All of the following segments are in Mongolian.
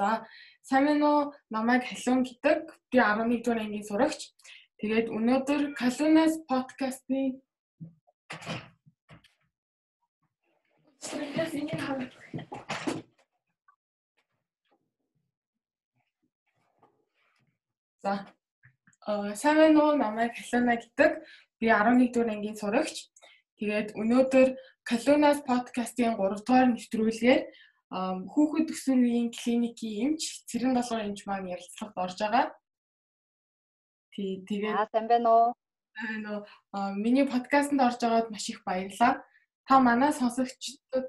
За уу? Намайг Халуун гэдэг. Би 11 дугаар ангийн сурагч. Тэгээд өнөөдөр Kalunас подкастны За э уу? Намайг Халуна гэдэг. Би 11 дугаар ангийн сурагч. Тэгээд өнөөдөр Kalunас подкастын 3 дугаар нэвтрүүлгээр хүүхэд өсвөр үеийн клиникийн эмч Цэрэн долгоор эмч маань ярилцлагад орж байгаа. Тий тэгээд Аа сайн байна уу? Аа миний подкастт орж байгаад маш их баярлалаа. Та манай сонсогчдод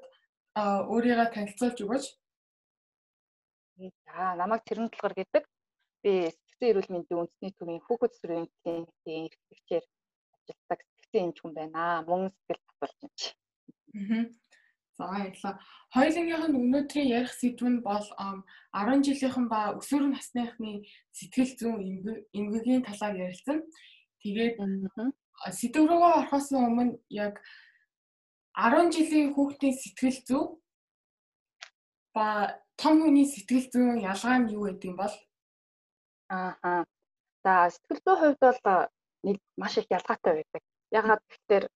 өөрийгөө танилцуулж өгөөч. За намайг Цэрэн долгоор гэдэг. Би сэтгцэн эрүүл мэндийн үндэсний төвийн хүүхэд өсвөр үеийн клиникийн эрхлэгчээр ажилладаг сэтгцэн эмч хүн байна. Мөн сэтгэл татварч эмч. Аа За баярлалаа. Хоёулынгийнх нь өнөөдрийн ярих сэдв нь бол 10 жилийнхэн ба өсвөр насныхны сэтгэл зүйн эмгэгийн талаар ярилцсан. Тэгээд сэдв рүүгээ орохоос өмнө яг 10 жилийн хүүхдийн сэтгэл зүй ба том хүний сэтгэл зүйн ялгаа нь юу гэдэг юм бол ааха. За сэтгэл зүйн хувьд бол маш их ялгаатай байдаг. Ягаад гэвэл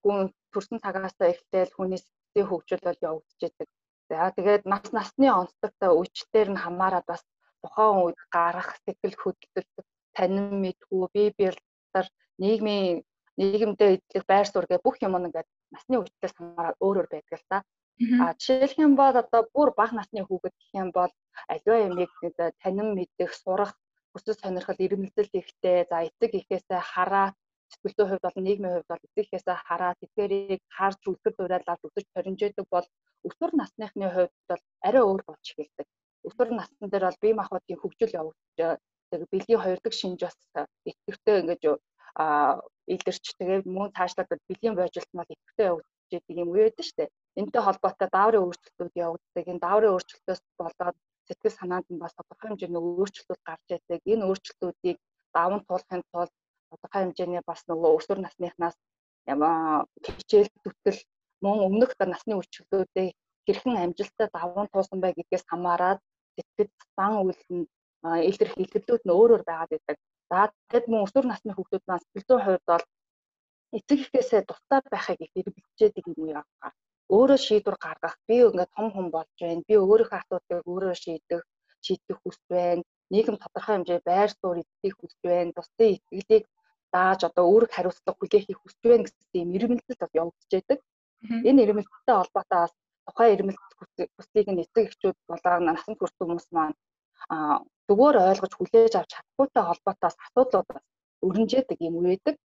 хүн төрсэн цагаас эхлээл хүний сэтгэлийн хөгжил бол явагдаж байдаг. За тэгээд нас насны онцлогтой үечлэлээр нь хамаарат бас тухайн үед гарах сэтгэл хөдлөл, танин мэдгүй, бие биелэлтэр нийгмийн нийгэмдээ идэх байр суурь гэх бүх юм ингээд насны үечлээс хамаарат өөр өөр байдаг л та. А жишээлх юм бол одоо бүр бага насны хүүхэд гэх юм бол аливаа ямиг танин мэдэх, сурах, хүсэл сонирхол, ирмэлзэл ихтэй, за эцэг ихээсээ хараад сэтгэлийн хувьд бол нийгмийн хувьд бол эцэгхээс хараад тэдгэрийг харж үлгэр дуурайл үзэж торимжээдэг бол өсвөр насныхны хувьд бол арай өөр болж эхэлдэг. Өсвөр насны дээр бол бие махбодын хөгжил явагдаж бэлгийн хоёр дахь шинж бас идэвхтэй ингэж а илэрч тэгээд мөн цаашлаад бэлгийн бойжилт нь бол идэвхтэй явагдаж байгаа юм яд нь штэ. Энтэй холбоотой дааврын өөрчлөлтүүд явагддаг. Энэ дааврын өөрчлөлтөөс болоод сэтгэл санаанд нь бас тодорхой хэмжээний өөрчлөлтүүд гарч ирдэг. Энэ өөрчлөлтүүдийг даван туулахын тулд тодорхой хэмжээний бас нөгөө өсвөр насныхнаас хичээл зүтгэл мөн өмнөх насны үечлүүдээ хэрхэн амжилттай даван туусан бай гэдгээс хамаарат сэтгэл зан үйл нь илэрх илгэрлүүд нь өөр өөр байгаад байдаг. За тэгэд мөн өсвөр насны хүүхдүүд маань сэтгэл зүйн хувьд бол эцэг эхээсээ тусдаа байхыг их эргэлзээдэг юм яагаа. Өөрөө шийдвэр гаргах, би ингээд том хүн болж байна. Би өөрийнхөө асуудлыг өөрөө шийдэх, шийдэх хүсэж байна. Нийгэм тодорхой хэмжээ байр суурь эзлэх хүсэж байна. Бусдын итгэлийг дааж одоо өөрөг хариуцлага хүлээхийг хүсэж байна гэсэн юм ирмэлцэл бас явагдаж байдаг. Энэ ирмэлцэлтэй холбоотой бас тухайн ирмэлцэл хүслийг нь эцэг эхчүүд болоо насанд хүрсэн хүмүүс маань зүгээр ойлгож хүлээж авч чадахгүйтэй холбоотой асуудлууд бас өрнжээдэг юм үйдэг.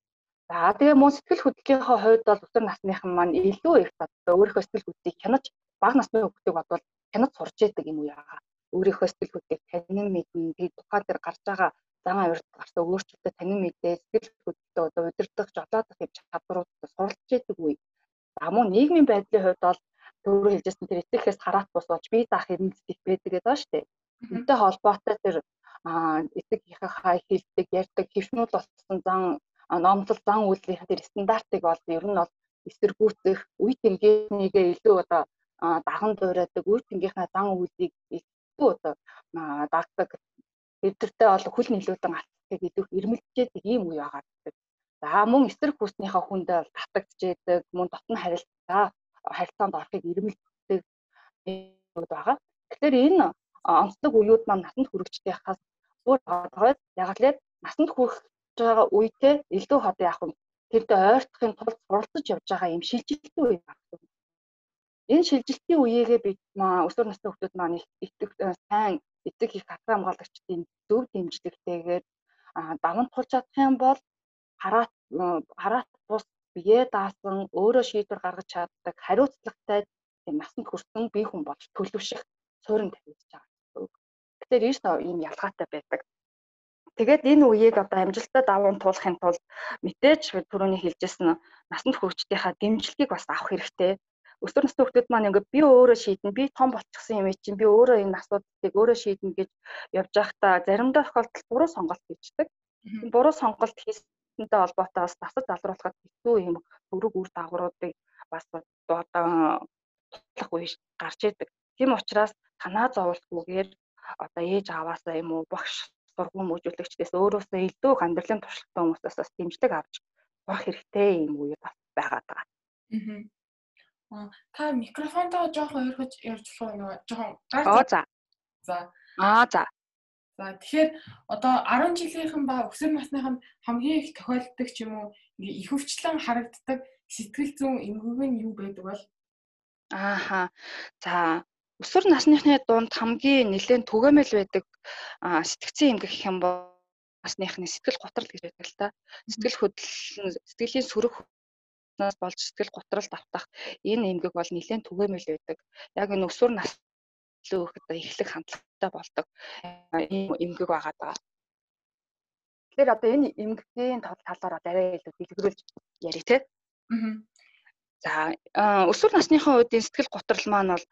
За тэгээ мөн сэтгэл хөдлөлийнхөө хувьд бол өсвөр насныхан маань илүү их одоо өөрийнхөө сэтгэл хөдлөлийг хянаж бага насны хүүхдийг бодвол хянаж сурч яадаг юм уу яага. Өөрийнхөө сэтгэл хөдлөлийг танин мэднэ. Тэгээ тухайн дээр гарч байгаа зан авирт гарсан өөрчлөлтөд танин мэдээ сэтгэл хөдлөлтөө одоо удирдах жолоодох юм чадварууд суралцж идэг үе. За мөн нийгмийн байдлын хувьд бол түрүү хэлжсэн тэр эцэгхээс хараат бус болж бие даах эрмэлзэл их байдаг гэдэг шүү дээ. Энтэй холбоотой тэр эцэгийнхээ хай хэлдэг, ярьдаг, хөвшнүүд болсон зан номлол зан үйлдлийн тэр стандартыг бол ер нь бол эсэргүүцэх, үе тэнгийнхнийгээ илүү одоо даган дуурайдаг, үе тэнгийнхаа зан үйлийг илүү одоо дагдаг эвдэртэй бол хүл нийлүүлэн алхахыг идэх ирмэлцээд ийм үе байгаа гэдэг. За мөн эсрэг хүснийхээ хүндээ бол татагдчихэдэг, мөн дотн харилцаа харилцаанд орохыг ирмэлцдэг юм байгаа. Тэгэхээр энэ онцлог үеуд маань насанд хүрэгчтэй хахаас өөр байгаа. Яг л насанд хүрэх байгаа үедээ илүү хот яах вэ? Тэрдээ ойртохын тулд суралцж явж байгаа юм шилжилтийн үе байна. Энэ шилжилтийн үеэгээ би өсвөр насны хүмүүс маань их сайн эцэг их хатан хамгаалагчдын зөв дэмжлэгтэйгээр даван тулж чадах юм бол хараат хараат бус бие даасан өөрөө шийдвэр гаргаж чаддаг хариуцлагатай насанд хүрсэн бие хүн болж төлөвшөх суурин тавьж байгаа. Тэгэхээр ийш ийм ялгаатай байдаг. Тэгээд энэ үеийг одоо амжилттай даван туулахын тулд мэдээж түрүүний хэлжсэн насанд хүрэгчдийнхаа дэмжлэгийг бас авах хэрэгтэй өсвөр насны хүүхдүүд маань ингээд би өөрөө шийднэ, би том болчихсон юм чинь би өөрөө энэ асуудлыг өөрөө шийднэ гэж явж байхдаа заримдаа тохиолдолд буруу сонголт хийждэг. Буруу сонголт хийсэнтэй холбоотой бас насад залруулахад хэцүү юм өрөг үр дагавруудыг бас одоо туслах үе гарч идэг. Тийм учраас танаа зовлохгүйгээр одоо ээж аваасаа юм уу багш сургууль мөжүүлэгчдээс өөрөөсөө илүү амьдралын туршлагатай хүмүүсээс бас дэмжлэг авч сурах хэрэгтэй юм уу бас байгаа. Аа. Та микрофонтоо жоохон ойрхож ярьж болох уу? Жоохон гар. Аа за. За. Аа за. За тэгэхээр одоо 10 жилийнхэн ба өсвөр насныхан хамгийн их тохиолддог ч юм уу их өвчлөн харагддаг сэтгэл зүйн эмгэг нь юу байдаг бол? Ааха. За өсвөр насныхны дунд хамгийн нэлээд түгээмэл байдаг сэтгцэн эмгэг гэх юм бол насныхны сэтгэл готрол гэж байдаг л та. Сэтгэл хөдлөл сэтгэлийн сөрөг нас болж сэтгэл готролд автах энэ эмгэг бол нэлээд түгээмэл байдаг. Яг энэ өсвөр нас илүү их одоо эхлэх хандлагатай болдог ийм эмгэг байгаа даа. Тэгэхээр одоо энэ эмгэгийн талаар арай илүү дэлгэрүүлж ярих тий. За өсвөр насныхын үеийн сэтгэл готрол маань бол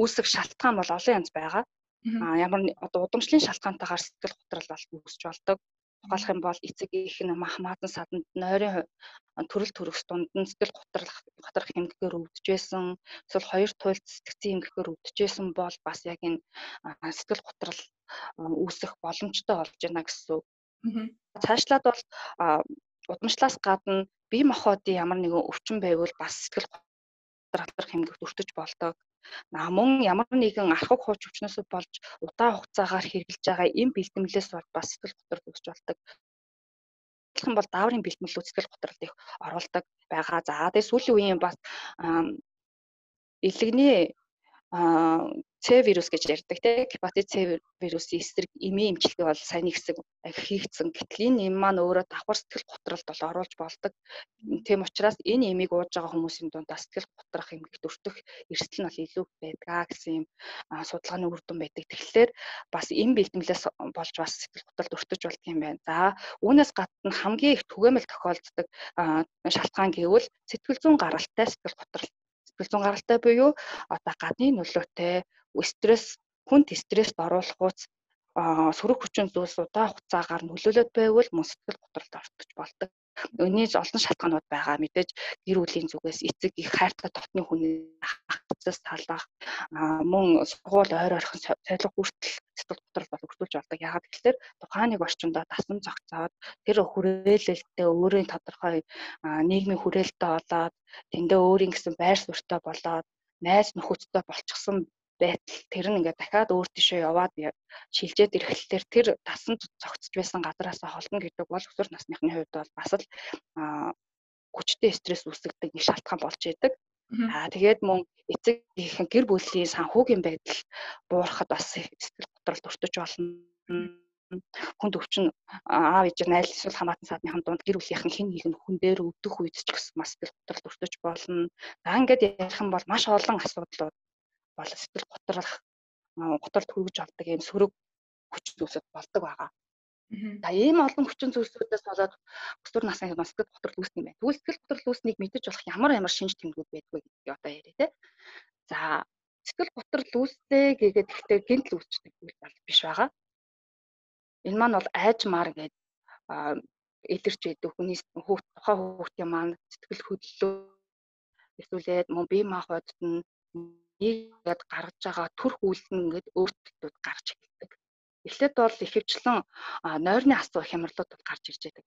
үүсэх шалтгаан бол олон янз байгаа. Ямар одоо удамшлын шалтгаантайгаар сэтгэл готрол бол үүсч болдог. Тухайлх юм бол эцэг их нь мах мадан саданд нойрын төрөл төрөс дунд нь сэтгэл готрох готрох хэмжээгээр өвдөжсэн эсвэл хоёр туйлд сэтгцэн хэмжээгээр өвдөжсэн бол бас яг энэ сэтгэл готрол үүсэх боломжтой болж байна гэсэн үг. Цаашлаад бол удамшлаас гадна бие махбодын ямар нэгэн өвчин байвал бас сэтгэл готрох хэмжээнд өртөж болдог. Мөн ямар нэгэн архаг хууч өвчнөөс болж удаан хугацаагаар хэрглэж байгаа эм бэлтгэлээс бол бас сэтгэл готрол үүсч болдог. Юм бол дааврын бэлтгэлүүд сэтгэл готролд их оруулдаг байгаа. За тэгээ сүүлийн үеийн бас илэгний C вирус гэж ярьдаг тийм гепатит C вирусын эсрэг эмийн эмчилгээ бол сайн хэсэг хийгдсэн. Гэтэл энэ эм маань өөрөө давхар сэтгэл готролд бол оруулж болдог. Тийм учраас энэ эмийг ууж байгаа хүмүүсийн дунд сэтгэл готрох эмгэгт өртөх эрсдэл нь бол илүү байдгаа гэсэн юм судалгааны үр дүн байдаг. Тэгэхээр бас эм бэлтгэлээс болж бас сэтгэл готролд өртөж болдго юм байна. За үүнээс гадна хамгийн их түгээмэл тохиолддог шалтгаан гэвэл сэтгэл зүйн гаралтай сэтгэл готрол зүйн гаралтай буюу одоо гадны нөлөөтэй стресс хүнд стресст оруулахуйц сөрөг хүчин зүйлс удаан хугацаагаар нөлөөлөд байвал мөн сэтгэл готролд ортож болдог. Өнөөж олон шалтгаанууд байгаа. Мэдээж гэр бүлийн зүгээс эцэг их хайртай дотны хүний хацаас талах мөн сургууль ойр ойрхон солих хүртэл сэтгэл готрол бол өртүүлж болдог. Ягаад гэвэл тухайн нэг орчиндөө тасан зогцоод тэр хүрээлэлтэй өөрийн тодорхой нийгмийн хүрээлэлтэй болоод тэндээ өөрийн гэсэн байр суурьтай болоод найз нөхөдтэй болчихсон байтал тэр нь ингээд дахиад өөр тишээ яваад шилжээд ирэхлээр тэр тасан цогцож байсан газараасаа холно гэдэг бол өсвөр насныхны хувьд бол бас л хүчтэй стресс үүсгдэг нэг шалтгаан болж идэг. Аа тэгээд мөн эцэг ихэн гэр бүлийн санхүүгийн байдал буурахад бас сэтгэл готролд өртөж болно хүнд өвчин аав ээж найл эсвэл хамаатан саадныхан дунд гэр бүлийнхэн хэн нэг нь хүн дээр өвдөх үед ч гэсэн бас сэтгэл готролд өртөж болно. За ингээд ярих юм бол маш олон асуудлууд бол сэтгэл готрох готролд хүргэж авдаг юм сөрөг хүчин зүйлсүүд болдог байгаа. За ийм олон хүчин зүйлсүүдээс болоод өсвөр насны хүмүүс сэтгэл готрол үүснэ юм байна. Тэгвэл сэтгэл готрол үүснийг мэдэж болох ямар ямар шинж тэмдгүүд байдгүй гэдгийг одоо яриа те. За сэтгэл готрол үүсээ гэгээд ихтэй гинтл үүсчдэг зүйл бол биш байгаа. Энэ маань бол айжмаар гэдэг илэрч идэг хүний хүүхд тухайн хүүхдийн маань сэтгэл хөдлөлөө эсвэл мөн бие махбодд нь ингээд гаргаж байгаа төрх үйл нь ингээд өөрчлөлтүүд гарч эхэлдэг. Эхлээд бол ихэвчлэн нойрны асуу хямралууд гарч ирж байдаг.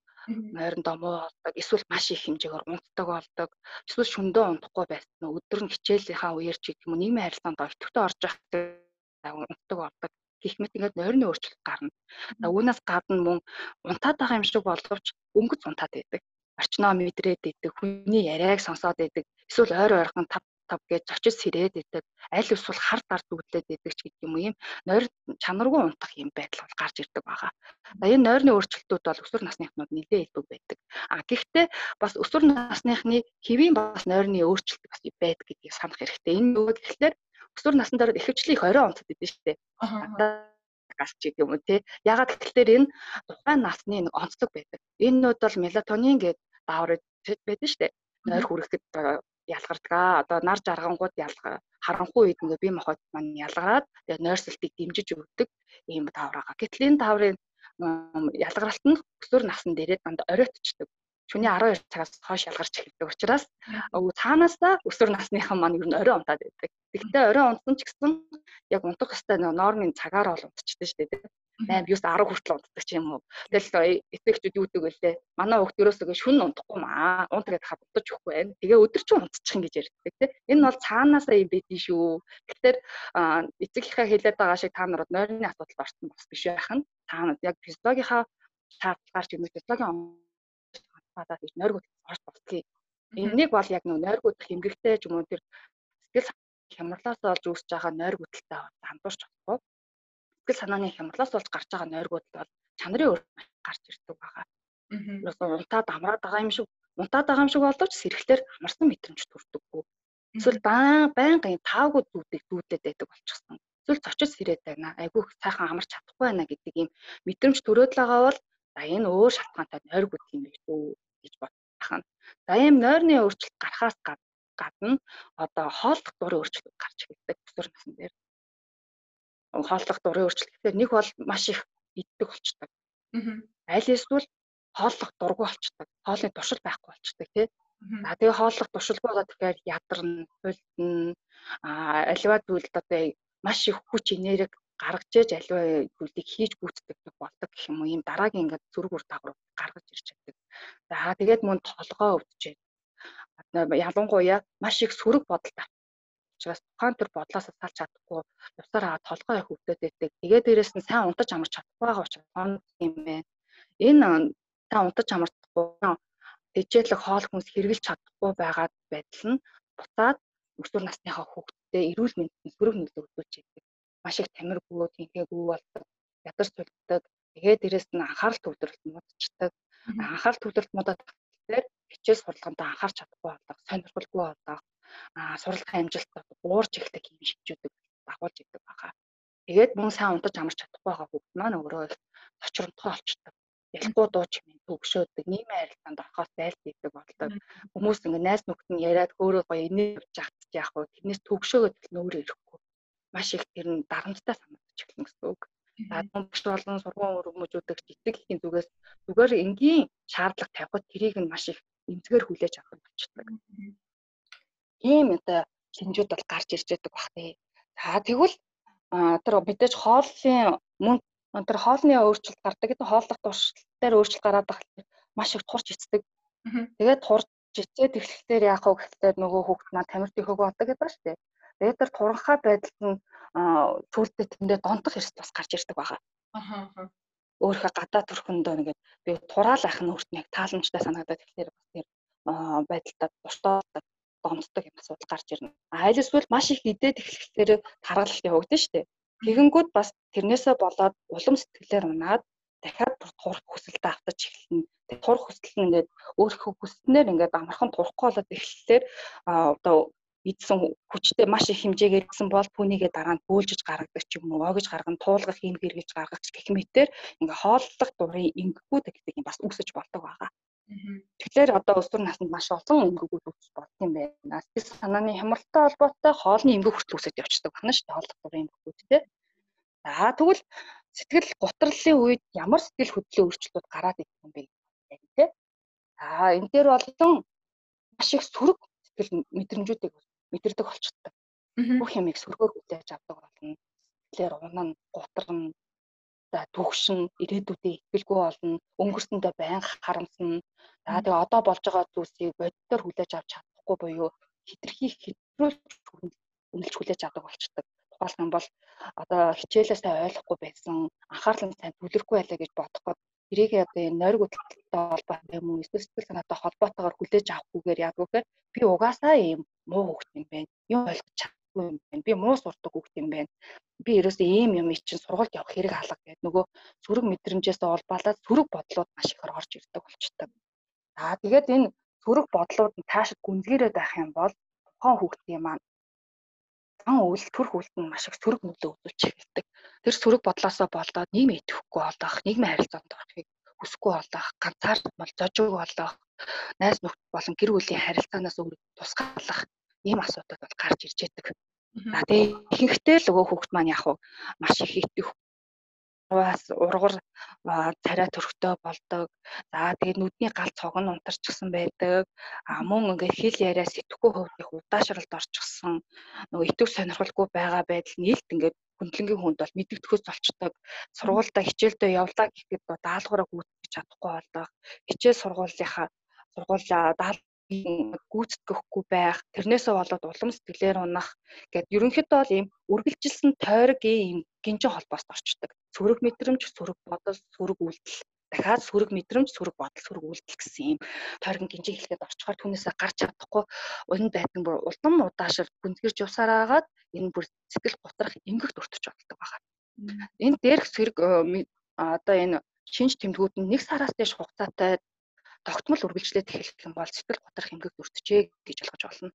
Нойрондоо муу болдог, эсвэл маш их хэмжээгээр унтдаг болдог, эсвэл шөндөө унтахгүй байсан. Өдөр нь хичээлийнхаа үеэр ч гэх юм уу нийгмийн харилцаанд ортогтой орж байхдаа унтдаг болдог гэх мэт ингээд нойрны өөрчлөлт гарна. За үүнээс гадна мөн унтаад байгаа юм шиг боловч өнгөц унтаад байдаг. Орчноо мэдрээд идэг, хүний яриаг сонсоод идэг, эсвэл ойр ойрхон тав тав гэж зочид сэрээд идэг аль эсвэл хар дард үдлээд идэг ч гэдэг юм ийм нойр чанаргүй унтах юм байдал бол гарч ирдэг байгаа. За энэ нойрны өөрчлөлтүүд бол өсвөр насныхнууд нэлээд илбэг байдаг. А гэхдээ бас өсвөр насныхны хэвийн бас нойрны өөрчлөлт бас байдаг гэдгийг санах хэрэгтэй. Энэ юу гэхээр өсвөр насны дараа ихэвчлэн их орой унтдаг дээ шүү дээ. гарч идэг юм уу те. Ягаад гэвэл энэ тухайн насны нэг онцлог байдаг. Энэ нүүд бол мелатонин гэдэг даавар байдаг шүү дээ. Нойр хүрэхэд ялгардаг. Одоо нар жаргангууд ялгаа харанхуй үед ингээ бие махбод маань ялгараад тэгээ нойрсолтыг дэмжиж өгдөг ийм байгаа. Гэтэл энэ дааврын ялгаралт нь өсвөр насны дээрээ дандаа оройтчдаг. шөнийн 12 цагаас хойш ялгарч эхэлдэг учраас цаанаасаа өсвөр насныхан маань ер нь орой унтаад байдаг. Гэхдээ орой унтсан ч гэсэн яг унтах хэвээр нормын цагаар бол унтчихдээ шүү дээ. 8 9 10 хүртэл унтдаг ч юм уу. Тэгэл эцэгчүүд юу гэдэг вэлээ. Манай хүүхд ерөөсөө шүн унтахгүй маа. Унт гэдэг хад унтаж өгөхгүй байна. Тэгээ өдөр чинь унтчих юм гэж ярьдаг тийм. Энэ бол цаанаасаа юм байдгийн шүү. Тэгэхээр эцэгийнхээ хэлээд байгаа шиг та нарууд нойрны асуудалд орсон бас биш байх нь. Та нарууд яг физиологийнхаа шаардлагаар ч юм уу физиологийн хадаад гэж нойргууд орж болтгийг. Энийг бол яг нөө нойргуудах эмгэгтэй ч юм уу тэр сэтгэл хямралаас олж үүсэж байгаа нойргуудтай хамтурч болохгүй сэтгэл санааны хямралаас болж гарч байгаа нойргууд бол чанарын өөр гарч ирдэг байгаа. Аа. Унтаад амраад байгаа юм шиг унтаад байгаа юм шиг боловч сэргэлтээр амарсан мэдрэмж төрдөггүй. Эсвэл байнгын таагүй зүйдэг зүйдлээд байдаг болчихсон. Эсвэл цочид сэрээд байна. Айгүй сайхан амарч чадахгүй байна гэдэг ийм мэдрэмж төрөөд байгаа бол за энэ өөр шалтгаантай нойргууд юм биш үү гэж бодох нь. За ийм нойрны өөрчлөлт гарахаас гадна одоо хооллох дурын өөрчлөлт гарч ирдэг өсвөр насн дээр хооллох дурын өөрчлөлтөөр нэг бол маш их иддэг болчдөг. Аль эсвэл хооллох дургу болчдөг. Хоолны туршил байхгүй болчдөг тий. За тэгээ хооллох туршилгүй байгаа тэгэхээр ядарна, а аливаа зүйлд одоо маш их хүч энерги гаргаж ээж аливаа зүйлийг хийж гүйцэтгэх болдог гэх юм уу. Ийм дараагийн ингээд зүрх үр дагавар гаргаж ирж чаддаг. За тэгээд мөн толгоо өвдөж ялангуяа маш их сөрөг бодол учраас тухайн төр бодлоос салж чадахгүй явсаар аваад толгой их өвдөд байдаг. Тэгээд дээрэс нь сайн унтаж амарч чадахгүй байгаа учраас юм байна. Энэ сайн унтаж амардахгүй тэжээлэг хоол хүнс хэрглэж чадахгүй байгаа байдал нь буцаад өсвөр насныхаа хүүхдэд эрүүл мэндэд сөрөг нөлөө үзүүлж байдаг. Маш их тамиргүй, тэнхээгүй болдог, ядарч тулдаг. Тэгээд дээрэс нь анхаарал төвлөрөлт муудчихдаг. Анхаарал төвлөрөлт муудаад хичээл сурлагантаа анхаарч чадахгүй болдог, сонирхолгүй болдог суралцах амжилтад уурж ихтэй юм шигчүүдэг дагуулж идэг баха. Тэгээд мөн сайн унтаж амарч чадахгүй байгаа хүүхд маань өөрөө сочронтгой олчдаг. Ялангуй дуу чимээ төгшөөдөг, нийгмийн харилцаанд орохоос зайлсхийдэг болдог. Хүмүүс ингээ найз нөхд нь яриад хөөрөө гоё инээ жагтж яах вэ? Тэрнээс төгшөөгөө нөөрэ ирэхгүй. Маш их тэр нь дарамттай санагдаж эхэлнэ гэсэн үг. За томч болон сургууль өргөмжүүдэх цэцэг ихийн зүгээс зүгээр энгийн шаардлага тавихад тэрийг нь маш их эмзгээр хүлээж авах болчдөг ийм одоо шинжүүд бол гарч ирж байдаг бах тий. За тэгвэл тэр мэдээж хооллын мөн тэр хоолны өөрчлөлт гардаг гэдэг хооллох туршилтаар өөрчлөлт гараад байгаа маш их турч эцдэг. Тэгээд турч эцээд эхлэхээр яах вэ гэхлээр нөгөө хүүхд маань тамирт их өгөө болдог гэдэг ба шүү дээ. Тэгээд тэр туранхай байдалд нь сүултээ тэндээ донтох эрсдэл бас гарч ирдэг байгаа. Аа. Өөрийнхөө гадаа төрхөндөө нэгээд би тураал ах нь өөрт нь яг тааламжтай санагдаад тэгэхээр бас тэр байдалтай дуртай гомддог юм асуудал гарч ирнэ. Аль эсвэл маш их идээд эхлэхээр харгалалт явагдана шүү дээ. Тэгэнгүүт бас тэрнээсээ болоод улам сэтгэлээр унаад дахиад турах хүсэлтэд автаж эхэлнэ. Тэр турах хүсэл нь ингээд өөрийнхөө хүснээр ингээд амархан турахгүй болоод эхлэхээр одоо идсэн хүчтэй маш их хэмжээгээр идсэн бол түүнийгээ дараа нь бөөлжиж гаргадаг ч юм уу, огж гарган туулгах юм хэрэгж гаргах гэх мэтээр ингээ хооллох дурын ингэхгүй гэдэг юм бас үсэж болдог байгаа. Тэгэхээр одоо өсвөр наснд маш олон эмгэгүүд үүсэж болт юм байна. Сэтгэл санааны хямралтай холбоотой хоолны эмгэг хүртэл үүсэж явцдаг байна шүү дээ. Хооллох дурын эмгэгүүд тий. За тэгвэл сэтгэл гутралын үед ямар сэтгэл хөдлөлийн өөрчлөлтүүд гараад юм бэ гэдэг тий. За энэ дээр болон маш их сөрөг сэтгэл мэдрэмжүүдийг мэдэрдэг болчихдог. Бүх юмыг сөргөөр хүлээж авдаг болно. Сэтгэлээр унана, гутрана, за төгшин ирээдүйдээ итгэлгүй болно өнгөрсөндөө байнга харамсна. За тэгээ одоо болж байгаа зүйлсийг бодитоор хүлээж авч чадахгүй буюу хитрхи хэтрүүлж үнэлж хүлээж авдаг болчдөг тухайлбал бол одоо хичээлээ сайн ойлгохгүй байсан анхаарал нь сайн төвлөрөхгүй байлаа гэж бодоход тэрийг одоо энэ нойргуудтай холбоотой юм уу эсвэл сэтгэл санаатай холбоотойгоор хүлээж авахгүйгээр вэ би угаасаа ийм муу хөвгт юм байна. Юм ойлгож юм байна би муу сурдаг хөвгт юм байна би ерөөсөө ийм юм чинь сургуульд явах хэрэг алга гэдэг нөгөө сөрөг мэдрэмжээс олбалаад сөрөг бодлууд маш ихээр орж ирдэг болчтой. За тэгээд энэ сөрөг бодлууд нь цаашид гүнзгийрээд байх юм бол тухайн хүүхдийн маань зан үйл төр хүлт нь маш их сөрөг нөлөө үзүүлж эхэлдэг. Тэр сөрөг бодлоосоо болдоод нийгэм идэвхгүй болдох, нийгмийн харилцаанд орохыг хүсэхгүй болдох, ганцаардмал зожиг болдох, найз нөхд болон гэр бүлийн харилцаанаас өөр тусгаалах ийм асуудал бол гарч ирж байдаг. За тэгээ ихэнхдээ л өвөө хүүхд маань яг маш их итэх ургаас ургар царай төрхтэй болдог. За тэгээд нүдний гал цог нь унтарчихсан байдаг. А мөн ингээд хэл яриа сэтгэхгүй хувьд их удаашралд орчихсон. Нөгөө итүг сонирхолгүй байгаа байдал нийлт ингээд хөндлөнгийн хүнд бол мэддэгдэхөөс олчдаг. Сургуультай хичээлдээ явлаа гэхэд даалгавраа гүйцэтгэж чадахгүй болдог. Хичээл сургуулийнхаа сургуулаа даал гүйцэтгэхгүй байх, тэрнээсээ болоод улам сэтгэлээр унах гэд ерөнхийдөө бол ийм үргэлжилсэн тойрог ийм гинжин холбоост орчдөг. Сөрөг мэдрэмж, сөрөг бодол, сөрөг үйлдэл дахиад сөрөг мэдрэмж, сөрөг бодол, сөрөг үйлдэл гэсэн ийм тойрог гинжин хэлгээд орчхоор түүнээсээ гарч чадахгүй өнө байдаг бүр улам удаашр гүнзгэрж явсараагаад энэ бүр сэтгэл готрах эмгэгт өртөж болдог байгаа. Энэ дээрх сэрэг э, одоо энэ шинж тэмдгүүд нь нэг сараас дэш хугацаатай тогтмол үргэлжлээд эхэлэх юм бол сэтгэл готрох эмгэг өртөжээ гэж ойлгож болно.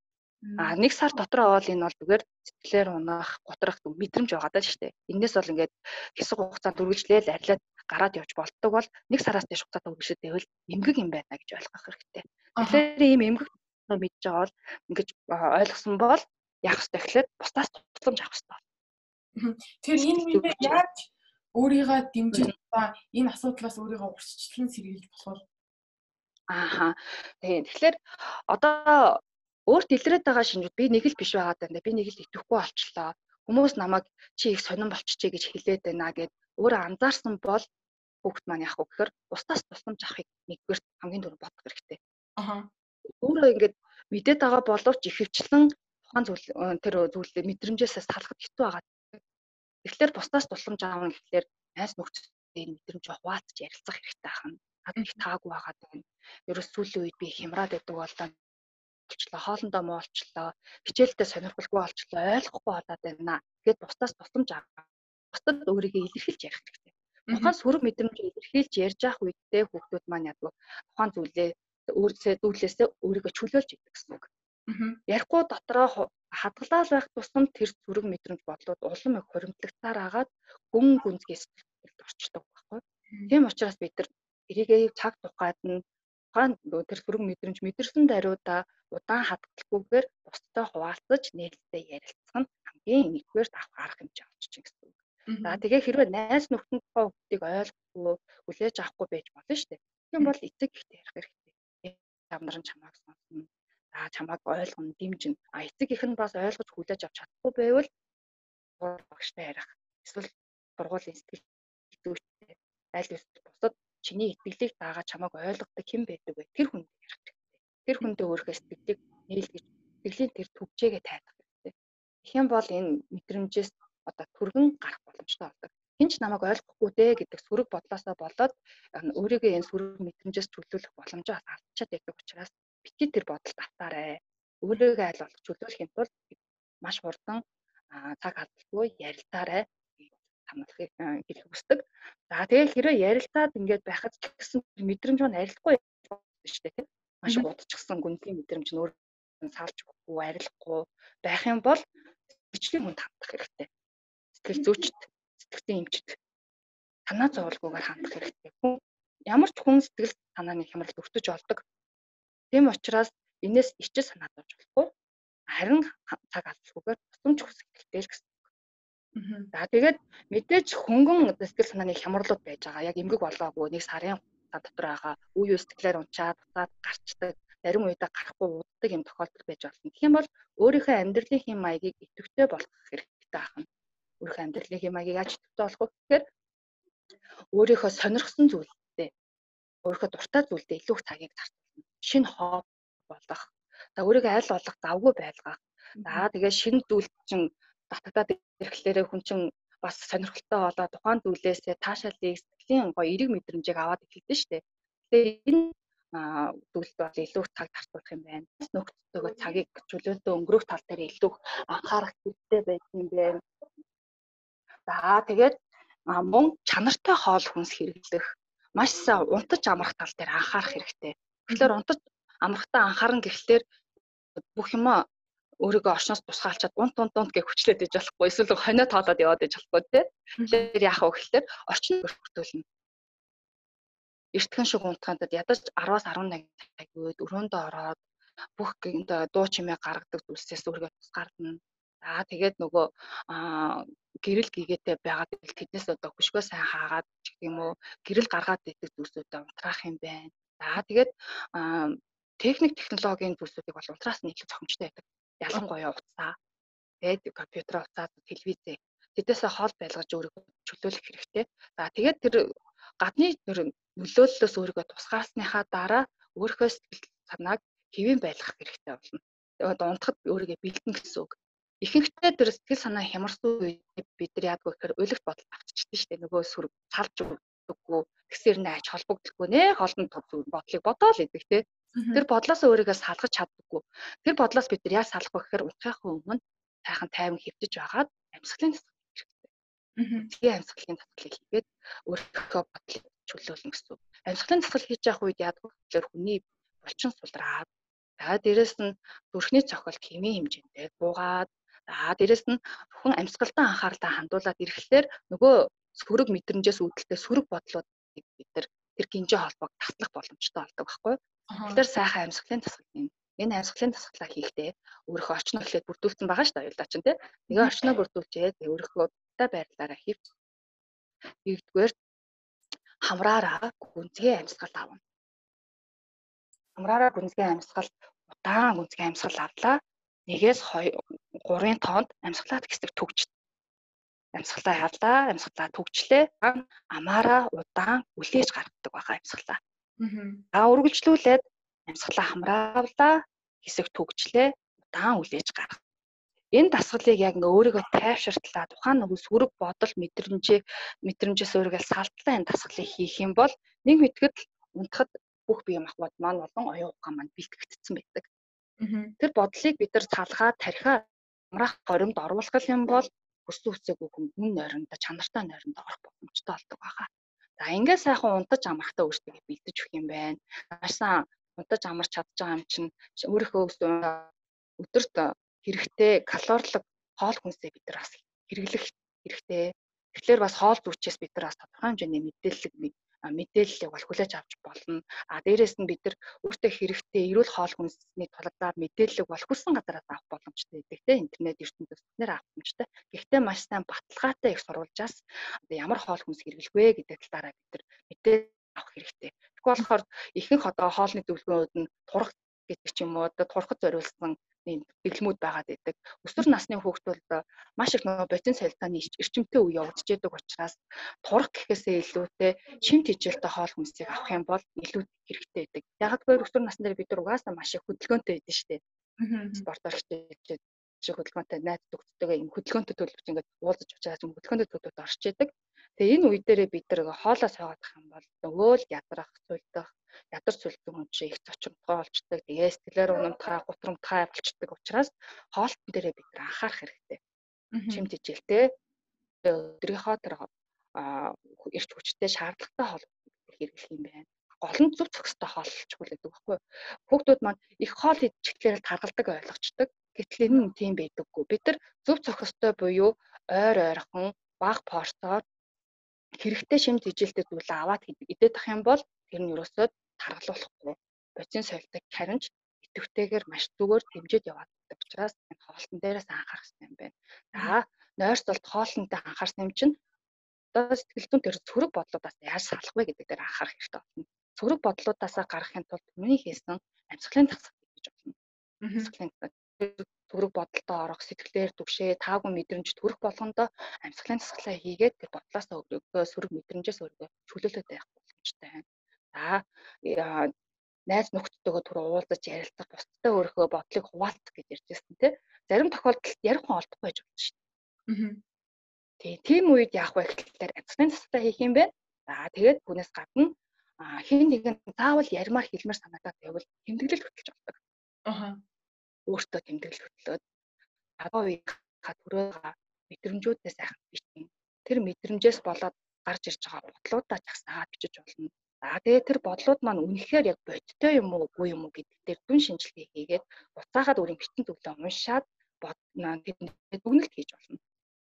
А нэг сар дотор авал энэ бол зүгээр сэтгэлээр унах, готрох мэдрэмж байгаа даа шүү дээ. Энээс бол ингээд хэсэг хугацаанд үргэлжлээл арилаад гараад явж болдог бол нэг сараас дэш хугацаанд үргэлжлээд байвал эмгэг юм байна гэж ойлгох хэрэгтэй. Тэгэхээр ийм эмгэг мэдж байгаа бол ингэж ойлгосон бол яах вэ гэхлээр бусдаас тусламж авах хэрэгтэй. Тэгэхээр энэ мэдээ яаж өөрийгөө дэмжиж ба энэ асуудлаас өөрийгөө урьдчилан сэргийлж болох? Ааха. Тийм. Тэгэхээр одоо өөрт илрээд байгаа шинжүүд би нэг л биш байгаа даа. Би нэг л итгэхгүй болчлоо. Хүмүүс намайг чи их сонирн болчихжээ гэж хэлээд байна гэд өөрөө анзаарсан бол хүүхд маань яах вэ гэхээр бусдаас тусламж авахыг нэгдүгээр хамгийн түрүү бодох хэрэгтэй. Аха. Өөрөө ингээд мэдээд байгаа боловч ихэвчлэн тухайн зүйл тэр зүйлээ мэдрэмжээсээ салахад хэцүү байгаа. Тэгэхээр бусдаас тусламж аавна гэхлээр айс нөхцөл энэ мэдрэмж хуваалцж ярилцах хэрэгтэй ахна надад их таагүй байгаад байна. Ерөөс сүүлийн үед би хямраад байдаг болоо болчлоо, хоолндоо муулчлаа, хичээлдээ сонирхолгүй болчлоо, ойлгохгүй болоод байна. Гэт бусдаас тусламж авах. Бусдад өөрийгөө илэрхийлж ярих хэрэгтэй. Тухайн сөрөг мэдрэмж илэрхийлж ярьж явах үедээ хүүхдүүд маань ядгүй тухайн зүйлээ өөрсдөө зүйлээсээ өөрийгөө чөлөөлж идэг гэсэн үг. Ярихгүй дотроо хадгалаад байх тусам тэр зүрэг мэдрэмж бодлууд улам их хоримтлагтаар агаад гүн гүнзгээс орчдог байхгүй. Тийм учраас бид нар эрийгээ цаг тухайд нь тухайн тэр сөрөг мэдрэмж мэдэрсэн даруйда удаан хадгалахгүйгээр бусдад хуваалцаж нээлттэй ярилцах нь хамгийн нэгдүгээр авах арга хэмжээ авч чинь гэсэн үг. За тэгээ хэрвээ найз нөхдөд тухай хүүхдийг ойлгохгүй хүлээж авахгүй байж болно шүү дээ. Тийм бол эцэг ихтэй ярих хэрэгтэй. Ямар нь чамааг сонсно. За чамааг ойлгоно, дэмжинэ. А эцэг их нь бас ойлгож хүлээж авч чадахгүй байвал багштай ярих. Эсвэл сургуулийн сэтгэл зүйчтэй аль эсвэл бусад чиний итгэлийг дагаад чамайг ойлгодог хэн байдаг вэ? Тэр хүнд ярих хэрэгтэй. Тэр хүндээ өөрийнхөө сэтгэлийг нийлгэж сэтгэлийн тэр төвчээгээ тайлах хэрэгтэй. Тэгэх юм бол энэ мэдрэмжээс одоо түргэн гарах боломжтой болдог. Хинч намайг ойлгохгүй дээ гэдэг сөрөг бодлоосоо болоод өөрийгөө энэ сөрөг мэдрэмжээс чөлөөлөх боломжоо алдчихад байдаг учраас битгий тэр бодолд автаарай. Өөрийгөө аль болох чөлөөлөхийн тулд маш хурдан цаг алдалгүй ярилцаарай саналхыг хэлэх хүсдэг. За тэгээд хэрэг ярилцаад ингээд байхад ч гэсэн мэдрэмж маань арилахгүй шүү дээ тийм. Маш их удчихсан гүнзгий мэдрэмж нь өөр салж өгөхгүй, арилахгүй байх юм бол бичлийн хүнд хандах хэрэгтэй. Сэтгэл зүйчд, сэтгцийн эмчд санаа зовлгүйгээр хандах хэрэгтэй. Хүн ямар ч хүн сэтгэл санааны хямралд өртөж олдог. Тийм учраас энэс ичил санаа зовж болохгүй. Харин цаг алдалгүйгээр тусламж хүсэх хэрэгтэй л гэсэн За тэгээд мэдээж хөнгөн сэтгэл санааны хямралууд байж байгаа. Яг эмгэг болоогүй нэг сарын хугацаа дотор байгаа. Үе үе сэтгэлээр унчаад буцаад гарчдаг. Зарим үедээ гарахгүй уддаг юм тохиолдол байж болно. Тэгэх юм бол өөрийнхөө амьдралын маягийг идэвхтэй болгох хэрэгтэй байна. Өөрийнхөө амьдралын маягийг яаж идэвхтэй болгох вэ гэхээр өөрийнхөө сонирхсон зүйлдээ өөрийнхөө дуртай зүйлдээ илүү их цагийг зарцуулна. Шинэ хобби болгох. За өөрийгөө аль болох завгүй байлгах. За тэгээ шинэ зүйл чинь татагдаад ирэхлээрээ хүн чинь бас сонирхолтой болоод тухайн зүйлээсээ таашаалыг сэтгэлийн гоё эерэг мэдрэмжийг аваад эхэлдэг шүү дээ. Тэгэхээр энэ зүйлд бол илүү цаг зарцуулах юм байна. Нөхцөлтөө цагийг чөлөөлтөө өнгөрөх тал дээр илүү анхаарах хэрэгтэй байдаг юм байна. За тэгээд мөн чанартай хоол хүнс хэрэглэх маш унтаж амрах тал дээр анхаарах хэрэгтэй. Тэгэхээр унтаж амрахтаа анхаарна гэхлээр бүх юм өөрийгөө оршноос тусгаалчаад унт унт унт гэж хүчлээд иж болохгүй эсвэл хонио тоолоод яваад иж болохгүй тий. Тэгэхээр яах вэ гэхэлэр орчин бүртгүүлнэ. Эртхэн шиг унтахад ядаж 10-аас 11 цаг үед өрөөндөө ороод бүх дуу чимээ гаргадаг зүйлсээс өөрийгөө тусгаарлана. За тэгээд нөгөө гэрэл гигээтэй байгаад тэднээс одоо хөшгөө сайн хаагаад гэх юм уу гэрэл гаргаад идэх зүйлсүүдээ унтраах юм байна. За тэгээд техник технологийн зүйлсүүдийг бол унтраас илүү зохимжтой байдаг. Ялангуяа утсаа, тэгээд компьютер утсаа, телевизээ тэдээсээ хол байлгаж өөрийгөө чөлөөлөх хэрэгтэй. За тэгээд тэр гадны нөлөөллөөс өөрийгөө тусгаасныхаа дараа өөрийнхөө сэтгэл санааг хэвэн байлгах хэрэгтэй болно. Тэгээд унтахад өөрийгөө бэлдэн гэсэн үг. Ихэнхдээ тэр сэтгэл санаа хямарсан үед бид нар яадаг вэ гэхээр уйлгт бодол авчиждаг шүү дээ. Нөгөө сүрэг салж өгдөггүй, тэгсээр нь ач холбогдолгүй нэ холны бодлыг бодоол идэг те. Тэр бодлоос өөрийгөө салгаж чаддаггүй. Тэр бодлоос бид нар яа салах вэ гэхээр унтахын өмнө сайхан тайван хөвтөж агаад амьсгалын засаг Тэгээ амьсгалын татгалыг хийгээд өөрийнхөө бодлыг чөлөөлнө гэсэн үг. Амьсгалын татгал хийж явах үед яадаг вэ гэхээр хүний булчин сулраад за дээрэс нь зүрхний цохилт хэмээ хэмжээндээ буугаад за дээрэс нь бүхэн амьсгалтай анхаарлаа хандуулаад ирэхлээр нөгөө сөрөг мэдрэмжээс үүдэлтэй сөрөг бодлуудыг бид нар тэр гинжээ холбоог татлах боломжтой болдог байхгүй? Тэгэхээр сайхан амьсгалын тасгал юм. Энэ амьсгалын тасгалаа хийхдээ өөрийнхөө орчноо эхлээд бүрдүүлсэн байгаа шүү дээ оюулаа чинь тий. Тэгээ орчноо бүрдүүлчихэд өөрийнхөө та байрлалаараа хийв. Нэгдүгээр хамраараа гүнзгий амьсгал авна. Хамраараа гүнзгий амьсгал удаан гүнзгий амьсгал авлаа. Нэгээс 3-ын тоонд амьсгалаад хэсэг төгч амьсгалаа явлаа, амьсгалаа төгчлээ. Амаараа удаан үлээж гаргадаг байгаа амьсгалаа. Аа үргэлжлүүлээд амьсгалаа хамраавлаа, хэсэг төгчлээ, удаан үлээж гаргав энэ дасгалыг яг ингээ өөрийгөө тайвширтлаа тухайн нөгөө сүрэг бодол мэдрэмжээ мэдрэмжээс өөрийгөө салтлаа энэ дасгалыг хийх юм бол нэг мэтгэд унтахад бүх бие махбод маань болон оюун ухаан маань бэлтгэгдсэн байдаг. Тэр бодлыг бид нар салгаад тархиа амраах горимд оруулах юм бол хүссэн үсээгүй хүн хүн нойронд чанартай нойронд орох боломжтой болдог байгаа. За ингээ сайхан унтаж амрахтаа өөртөө бэлдэж өгөх юм байна. Маш сайн унтаж амарч чадж байгаа юм чинь өөрийнхөө өдөрт хэрэгтэй калорилог хоол хүнсээ бид нар бас хэрэглэх хэрэгтэй. Тэгэхээр бас хоол зүйчээс бид нар бас тодорхой хэмжээний мэдээлэл мэдээллийг бол хүлээж авч болно. А дээрэс нь бид нар өөртөө хэрэгтэй эрүүл хоол хүнсний талаар мэдээлэл бол хүрсэн газараас авах боломжтой гэдэг тийм интернет ертөнцөөс нэр авах боломжтой. Гэхдээ маш сайн баталгаатай их сурвалжаас ямар хоол хүнс хэрэглэх вэ гэдэг талаараа бид нар мэдээлэл авах хэрэгтэй. Тэгэхгүй болохоор ихэнх одоо хоолны зөвлөгөөнүүд нь турах гэдэг ч юм уу одоо турхад зориулсан ийм дэглэмүүд байгаад байдаг. Өсвөр насны хүүхдүүд маш их нөгөө бодин солилцооны эрчимтэй үе явагдаж байдаг учраас турах гэхээсээ илүүтэй шим тэжээлтэй хоол хүнсийг авах юм бол илүү хэрэгтэй байдаг. Яг гэвэл өсвөр насны дээр бид угаасаа маш их хөдөлгөөнтэй байдаг шүү дээ. Спортоор хичээлж шиг хөдөлгөөнтэй найз төгсдөгөө юм хөдөлгөөнтэй төлөвч ингээд уулзаж учраас юм хөдөлгөөнтэй төлөвт орж идэг. Тэгээ энэ үе дээрээ бид нар хоолоо сойгоодох юм бол нөгөө л ядрах, цуйлдах, ядар сүлзэн хүн чинь их зочромтгой болчдөг. Тэгээ сэтгэлээр унамтгай, гутрамтгай болчдөг учраас хоолтон дээрээ бид анхаарах хэрэгтэй. Чимт ижэлтэй өдрийнхөө тэр эрч хүчтэй шаардлагатай хоол хэрэглэх юм байна. Гол нь зөв зохистой хооллолчихгүй л гэдэг баггүй. Хүүхдүүд маань их хоол идчихлээр таргалдаг ойлгочдөг. Гэтэл энэ нь тийм байдаггүй. Бид нар зөв зохистой буюу ойр ойрхон бага порцоор хэрэгтэй шимт ижилтэй зүйл аваад идэх юм бол тэр нь ерөөсөө таргалуулахгүй бодис соёлтой харинч идэвхтэйгээр маш зүгээр дэмжиж яваад байдаг учраас энэ хоолтон дээрээс анхаарах хэрэгтэй юм байна. За нойрсолт хоолтонтой анхаарсан юм чинь одоо сэтгэл зүйн тэр цөрөг бодлуудаас яаж салах вэ гэдэг дээр анхаарах хэрэгтэй болно. Цөрөг бодлуудаасаа гарахын тулд хүний хийсэн амьсгалын тасгал гэж болно. Амьсгалын төрөг бодолтой орох, сэтгэлээр түгшээ, таагүй мэдрэмж төрөх болгондоо амьсгалын тасгалаа хийгээд тэр бодлоос өөрийгөө сөрөг мэдрэмжээс өөрийгөө чөлөөлөд байх боломжтой байна. За найз нөхдөдөө түр уулзаж ярилцах, бусдтай өөрийнхөө бодлыг хуваалцах гэж ярьжсэн тий. Зарим тохиолдолд ярих хүн олдохгүй байж болно шүү дээ. Тий, тийм үед яах вэ гэхээр амьсгалын тасгалаа хийх юм байна. За тэгээд түүнээс гадна хин нэгэн заавал ярмаар хэлмээр санагдаад байвал тэмдэглэл хөтлөж болдог. Аа өөртөө тэмдэглэл хөтлөөд одоо үеийнхаа төрөөгөө мэдрэмжүүдээ сайхан бичнэ. Тэр мэдрэмжээс болоод гарч ирж байгаа бодлуудаа жагсаагаад бичиж болно. За тэгээ тэр бодлууд маань үнэхээр яг бодтой юм уу үгүй юм уу гэдэг дээр дүн шинжилгээ хийгээд буцаагаад өөрийн бичсэн зүйлээ уншаад дүгнэлт хийж болно.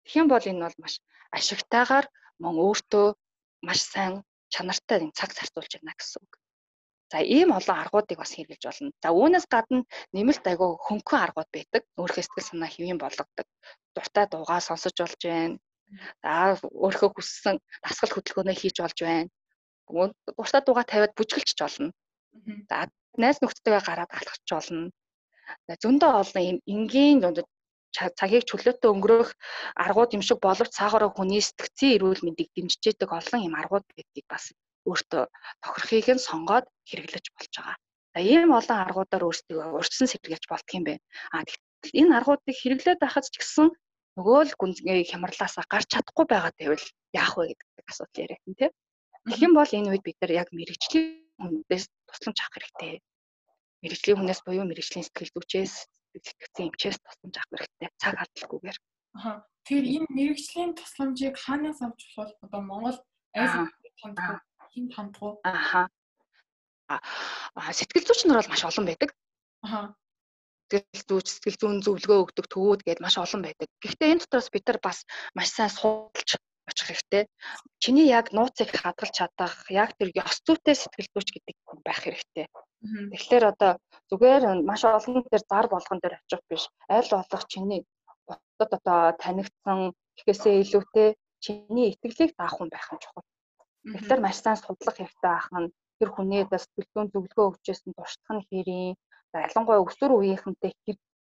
Тэгэх юм бол энэ бол маш ашигтайгаар мөн өөртөө маш сайн чанартай цаг зарцуулж байна гэсэн үг. За ийм олон аргуудыг бас хэрэгжилж болно. За үүнээс гадна нэмэлт айгүй хөнгөн аргууд байдаг. Өөрхөө сэтгэл санаа хэвийн болгодог. Дуртай дуугаа сонсож болж байна. За өөрийнхөө хүссэн дасгал хөдөлгөөнөө хийж болж байна. Дуртай дуугаа тавиад бүжгэлчих болно. За найз нөхдөдөө гараад алхах болно. Зөндөө олон юм энгийн зундад цагийг чөлөөтэй өнгөрөөх аргууд юм шиг боловч цаагаараа хүний сэтгцийн эрүүл мэндийг дэмжижээдэг олон юм аргууд гэдгийг бас өөртөө тохирохыг нь сонгоод хэрэглэж болж байгаа. За ийм олон аргуудаар өөрсдөө урьдчилан сэтгүүлж болдго юм байна. А тэгэхээр энэ аргуудыг хэрэглээд байхад ч гэсэн нөгөө л гүнзгий хямралаасаа гарч чадахгүй байгаа гэвэл яах вэ гэдэг асуудал яриад нь тийм. Тэгэх юм бол энэ үед бид нар яг мэрэгжлийн хүнээс тусламж авах хэрэгтэй. Мэрэгжлийн хүнээс буюу мэрэгжлийн сэтгэл зүйчээс сэтгцэн эмчээс тусламж авах хэрэгтэй. Цаг алдалгүйгээр. Аа. Тэгэхээр энэ мэрэгжлийн тусламжийг хаанаас авч болох одоо Монгол аль хин хандгуу? Аха. Сэтгэл зүйч нар бол маш олон байдаг. Аха. Сэтгэл зүйч, сэтгэл зүйн зөвлөгөө өгдөг төвүүд гээд маш олон байдаг. Гэхдээ энэ дотроос бид нар бас маш сайн судалж очих хэрэгтэй. Чиний яг нууцыг хадгалж чадах, яг тэр ёс зүйтэй сэтгэл зүйч гэдэг хүн байх хэрэгтэй. Тэгэхээр одоо зүгээр маш олон дээр зар болгон дээр очих биш. Аль болох чиний бусдад одоо танигдсан ихээсээ илүүтэй чиний итгэлийг даах хүн байх нь чухал. Тэгэхээр маш сайн судлах хэрэгтэй байх нь тэр одоо сэтгэл зүйн зөвлөгөө өгчээсэн туршдах нь хэрийн ялангуяа өсвөр үеийнхэнтэй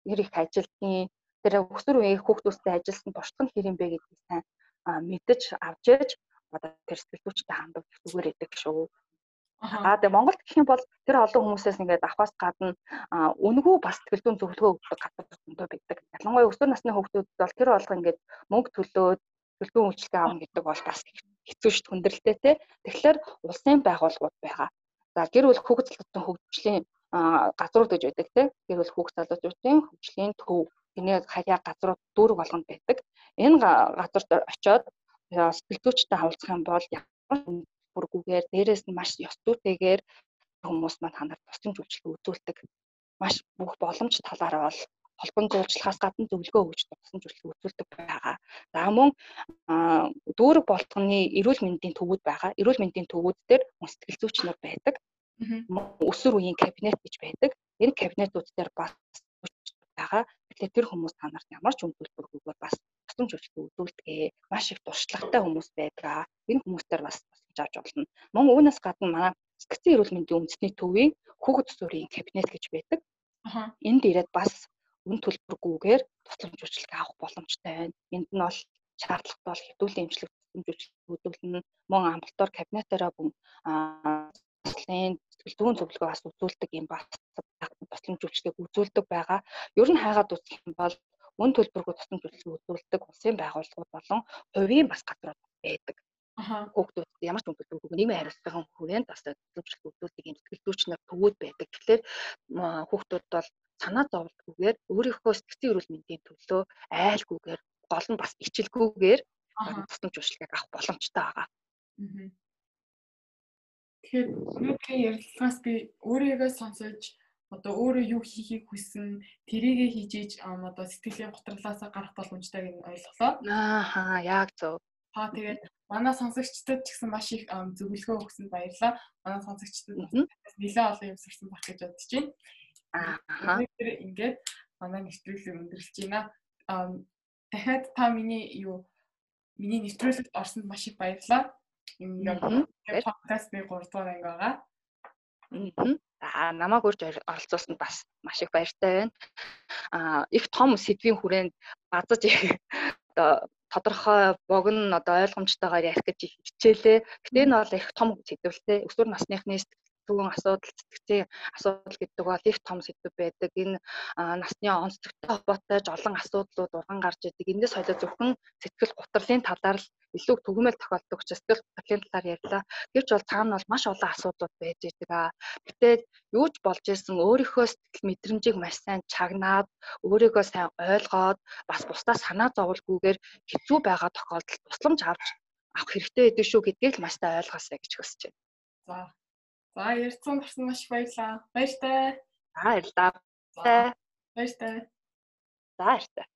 хэр их ажилтгийн тэр өсвөр үеийн хүүхдүүдтэй ажилласан туршдах нь хэрийн бэ гэдгийг сайн мэдэж авч яж одоо тэр сэтгэл зүйчтэй хандвал зүгээр идэг шүү. Аа тэгээ Монголд гэх юм бол тэр олон хүмүүсээс ингээд авахаас гадна үнэгүй бас зүйн зөвлөгөө өгдөг газар зөндөө байдаг. Ялангуяа өсвөр насны хүүхдүүд бол тэр болго ингээд мөнгө төлөөд төлөв үйлчлэгээ авах гэдэг бол бас хэцүү шүү хүндрэлтэй те. Тэгэхээр улсын байгууллагууд байгаа. За гэр бүл хүүхэд залуучдын хөгжлийн газрууд гэж байдаг те. Гэр бүл хүүхэд залуучдын хөгжлийн төв тэний хаяа газрууд дүүрэг болгонд байдаг. Энэ газарт очиод сэтгэл зүйчтэй хавалцах юм бол ямар бүргүүгээр дээрээс нь маш ёс зүйтэйгээр хүмүүс маань танаар тусламж үйлчлэг үзүүлдэг. Маш бүх боломж талаараа бол холбон зурчлагаас гадна зөвлөгөө өгч тусламж үйлчлэг үзүүлдэг байгаа. За мөн дүүрэг болтгоны эрүүл мэндийн төвүүд байгаа. Эрүүл мэндийн төвүүд дээр сэтгэл зүйч нар байдаг. Өсвөр үеийн кабинет гэж байдаг. Энэ кабинетууд дээр бас байгаа. Тэгэхээр тэр хүмүүс та нарт ямар ч үн төлбөргүйгээр бас тусламж үйлчлэг үзүүлдэг. Маш их туршлагатай хүмүүс байдаг. Энэ хүмүүстээр бас авч болно. Мөн үүнээс гадна манай сэтгцэн эрүүл мэндийн үндэсний төвийн хүүхэд зүрийн кабинет гэж байдаг. Энд ирээд бас үн төлбөргүйгээр тусламж үйлчлэг авах боломжтой байна. Энд нь бол шаардлагатай бол хэвдүүлэн эмчилгээ тусламж үйлчлэг үзүүлнэ. Мөн амбулатори кабинетаараа туслын сэтгэл зүйн зөвлөгөө бас үзүүлдэг юм бас тусламж үйлчлэг үзүүлдэг байгаа. Ер нь хайгаад үзэх юм бол үн төлбөргүй тусламж үйлчлэг үзүүлдэг улсын байгууллагууд болон хувийн бас газрууд байдаг хүүхдүүд ямар ч төлөвлөгөөгүй нийгмийн хариуцлагын хүрээнд бас төлөвлөлт үзүүлдэг юм сэтгэл зүйч нар төвүүд байдаг. Тэгэхээр хүүхдүүд бол санаа зовлтгүйгээр өөрийнхөө сэтгцэн эрүүл мэндийн төлөө айлгүйгээр гол нь бас ичилгүйгээр тусламж үйлчлэгийг авах боломжтой байгаа. Тэгэхээр өнөөдрийн ярилцлагаас би өөрийгөө сонсож одоо өөрөө юу хийхийг хүссэн тэрийгэ хийж иж одоо сэтгэлийн гутралаасаа гарах боломжтой гэж ойлголоо. Аа яг зөв. Та тэгээд манай сонсогчдод ч гэсэн маш их зөвлөгөө өгсөн баярлалаа. Манай сонсогчдод нэлээд олон юм сурсан байх гэж бодож байна. Аа. Ингээд манай нэвтрүүлэг өндөрлөж байна. Дахиад та миний юу миний нэвтрүүлэгт орсонд маш их баярлалаа. Энэ подкастны 3 дугаар анги байгаа. Аа намайг урьж оролцуулсанд бас маш их баяртай байна. Аа их том сэдвийн хүрээнд базаж одоо тодорхой богино одоо ойлгомжтойгоор ярих гэж хичээлээ. Гэтэ энэ бол их том сэдвэлтэй. Өсвөр насныхны зүүн асуудал, сэтгцийн асуудал гэдэг бол их том сэдв байдаг. Энэ насны онцлогтой холбоотой олон асуудлууд урган гарч идэг. Эндээс хойлоо зөвхөн сэтгэл гутралын талаар л илүү түгээмэл тохиолдог учраас сэтгэл гутралын талаар ярьлаа. Гэвч бол цаана бол маш олон асуудлууд байж идэг аа. Гэтэ юу ч болж исэн өөрийнхөө сэтгэл мэдрэмжийг маш сайн чагнаад, өөрийгөө сайн ойлгоод бас бусдаа санаа зовлгүйгээр хэцүү байгаа тохиолдолд тусламж авч авах хэрэгтэй байдаг шүү гэдгийг л маш сайн ойлгоосэй гэж хүсэж байна. За За ярьцсан гарсан маш баярлалаа. Баяртай. За баярлалаа. Баяртай. За баяртай.